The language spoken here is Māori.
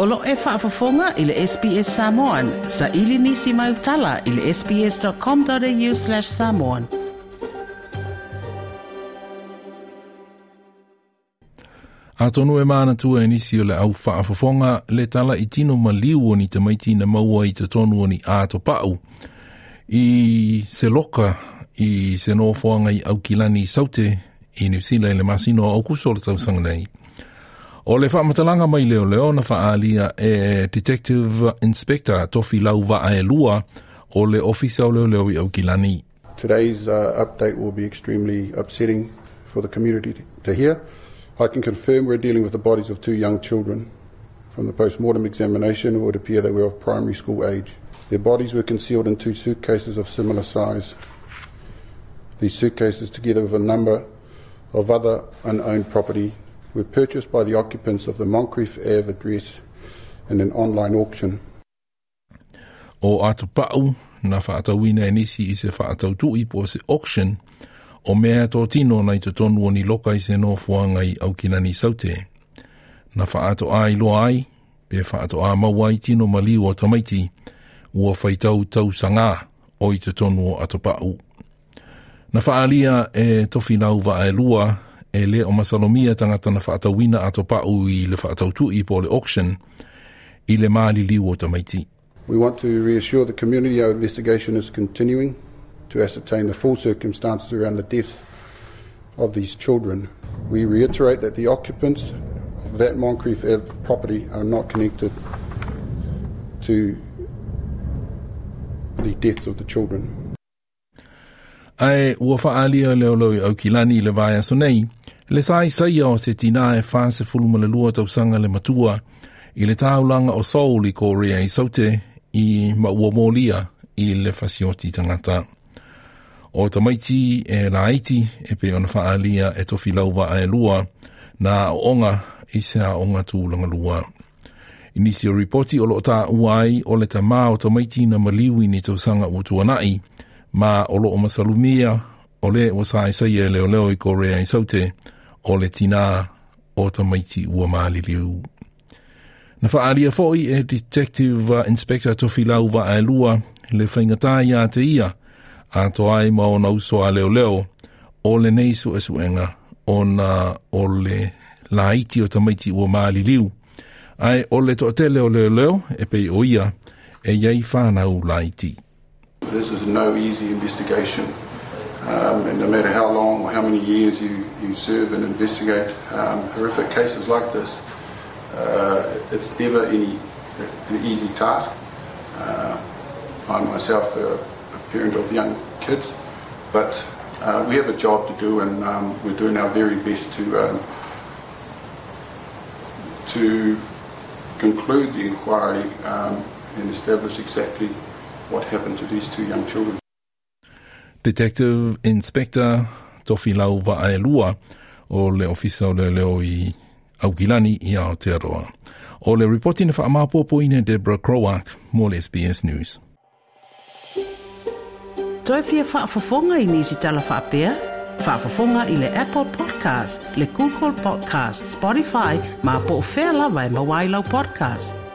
Olo lo e whaafafonga i le SPS Samoan. Sa ili nisi mai utala i le sps.com.au slash samoan. A tonu e mana tu e nisi o le au whaafafonga le tala i tino maliu o ni tamaiti na maua i te tonu o ni ato pau. I se loka i se noa fuanga i au kilani saute i New Zealand le masino au kusola tau sanganei. O le mai leo leo na whaalia e Detective Inspector Tofi Lauva Aelua o le ofisa o leo leo i Aukilani. Today's uh, update will be extremely upsetting for the community to hear. I can confirm we're dealing with the bodies of two young children. From the post-mortem examination, it would appear they were of primary school age. Their bodies were concealed in two suitcases of similar size. These suitcases, together with a number of other unowned property were purchased by the occupants of the Moncrief Ave address in an online auction. O atu pa'u, na whaatawina e nisi i se whaatautu i po se auction, o mea tō tino nei te tonu o ni loka i se no fuanga au kinani saute. Na whaato ai i loa ai, pe whaato a maua i tino maliu o tamaiti, ua whaitau tau sanga o i te tonu o atu pa'u. Na whaalia e tofi nau va e lua, e le o masalomia tangata na whaatawina ato pau i le whaatautu i po le auction i le maali liu o tamaiti. We want to reassure the community our investigation is continuing to ascertain the full circumstances around the death of these children. We reiterate that the occupants of that Moncrief Ave property are not connected to the deaths of the children. ae ua faaalia le oloi au kilani i le vaeaso nei le saʻisaia o se tinā e fasefulumalelua tausaga le matua i le taulaga o soul i korea i saute i ma ua molia i le fasioti tagata o tamaiti e laiti e pei ona faaalia e tofi lauva ae lua na aʻooga i se aʻoga tulaga lua inisi o ripoti o loo taʻua ai o le tamā o tamaiti na maliu i ni tausaga ua tuanaʻi ma o loo masalumia o le o sae sai e leo leo i korea i saute o le tina o ta maiti ua maali liu. Na whaaria fo'i e Detective Inspector Tofi Lau wa lua le whaingatai a te ia a to ai e mao na uso a leo leo o le neisu e suenga o na o le laiti o ta maiti ua maali liu ai o le toatele o leo leo e pei o ia e iei whanau laiti. Laiti. This is no easy investigation. Um, and no matter how long or how many years you, you serve and investigate um, horrific cases like this, uh, it's never any, an easy task. Uh, I'm myself a, parent of young kids, but uh, we have a job to do, and um, we're doing our very best to um, to conclude the inquiry um, and establish exactly what happened to these two young children. Detective Inspector Tofilau Vaaelua o le ofisa o le leo i Aukilani i Aotearoa. O le reporti na whaamapōpō ina Deborah Crowack, mō le SBS News. Toi pia whaafafonga i nisi tala whaapea? Whaafafonga i le Apple Podcast, le Google Podcast, Spotify, ma po o whea mawailau podcast.